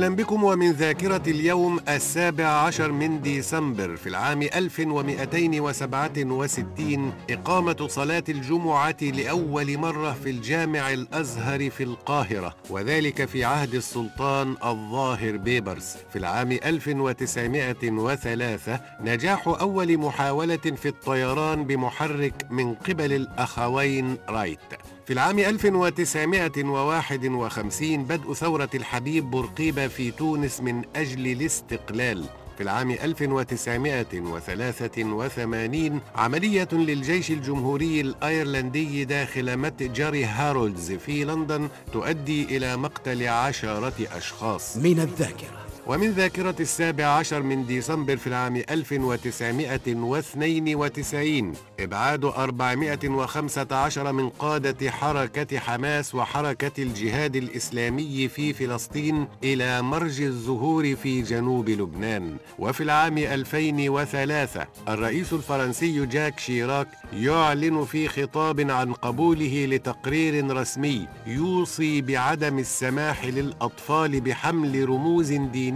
أهلا بكم ومن ذاكرة اليوم السابع عشر من ديسمبر في العام 1267 إقامة صلاة الجمعة لأول مرة في الجامع الأزهر في القاهرة وذلك في عهد السلطان الظاهر بيبرس. في العام 1903 نجاح أول محاولة في الطيران بمحرك من قبل الأخوين رايت. في العام 1951 بدء ثورة الحبيب بورقيبة في تونس من أجل الاستقلال. في العام 1983 عملية للجيش الجمهوري الأيرلندي داخل متجر هارولدز في لندن تؤدي إلى مقتل عشرة أشخاص. من الذاكرة. ومن ذاكرة السابع عشر من ديسمبر في العام 1992 إبعاد 415 من قادة حركة حماس وحركة الجهاد الإسلامي في فلسطين إلى مرج الزهور في جنوب لبنان. وفي العام 2003 الرئيس الفرنسي جاك شيراك يعلن في خطاب عن قبوله لتقرير رسمي يوصي بعدم السماح للأطفال بحمل رموز دينية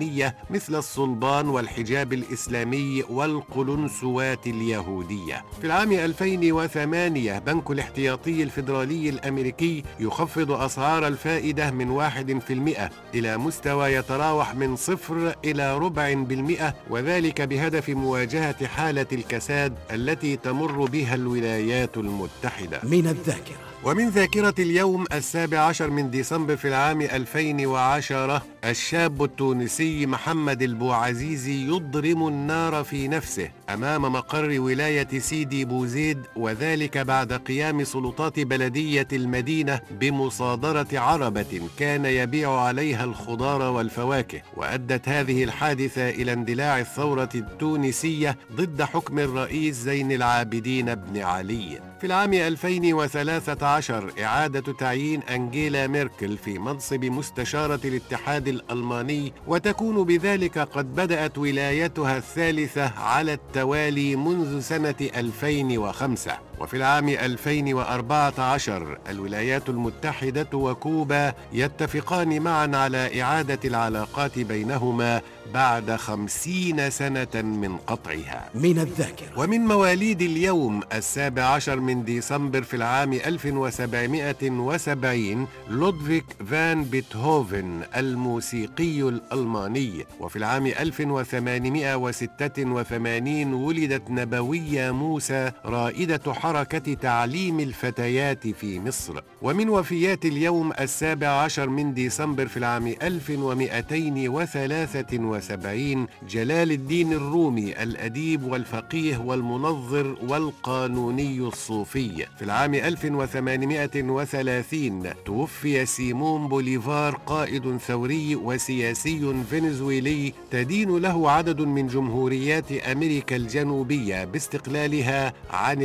مثل الصلبان والحجاب الإسلامي والقلنسوات اليهودية. في العام 2008 بنك الاحتياطي الفيدرالي الأمريكي يخفض أسعار الفائدة من واحد في المئة إلى مستوى يتراوح من صفر إلى ربع بالمئة وذلك بهدف مواجهة حالة الكساد التي تمر بها الولايات المتحدة. من الذاكرة. ومن ذاكرة اليوم السابع عشر من ديسمبر في العام 2010 الشاب التونسي محمد البوعزيزي يضرم النار في نفسه أمام مقر ولاية سيدي بوزيد وذلك بعد قيام سلطات بلدية المدينة بمصادرة عربة كان يبيع عليها الخضار والفواكه. وأدت هذه الحادثة إلى اندلاع الثورة التونسية ضد حكم الرئيس زين العابدين بن علي. في العام 2013 إعادة تعيين أنجيلا ميركل في منصب مستشارة الاتحاد الألماني وتكون بذلك قد بدأت ولايتها الثالثة على التوالي منذ سنة 2005 وفي العام 2014 الولايات المتحدة وكوبا يتفقان معا على إعادة العلاقات بينهما بعد خمسين سنة من قطعها. من الذاكرة. ومن مواليد اليوم السابع عشر من ديسمبر في العام 1770 لودفيك فان بيتهوفن الموسيقي الألماني. وفي العام 1886 ولدت نبوية موسى رائدة حركة تعليم الفتيات في مصر. ومن وفيات اليوم السابع عشر من ديسمبر في العام 1273 جلال الدين الرومي الأديب والفقيه والمنظر والقانوني الصوفي. في العام 1830 توفي سيمون بوليفار قائد ثوري وسياسي فنزويلي تدين له عدد من جمهوريات أمريكا الجنوبية باستقلالها عن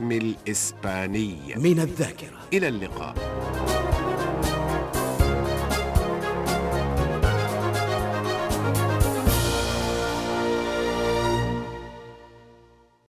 الحكم الإسباني. من الذاكرة. إلى اللقاء.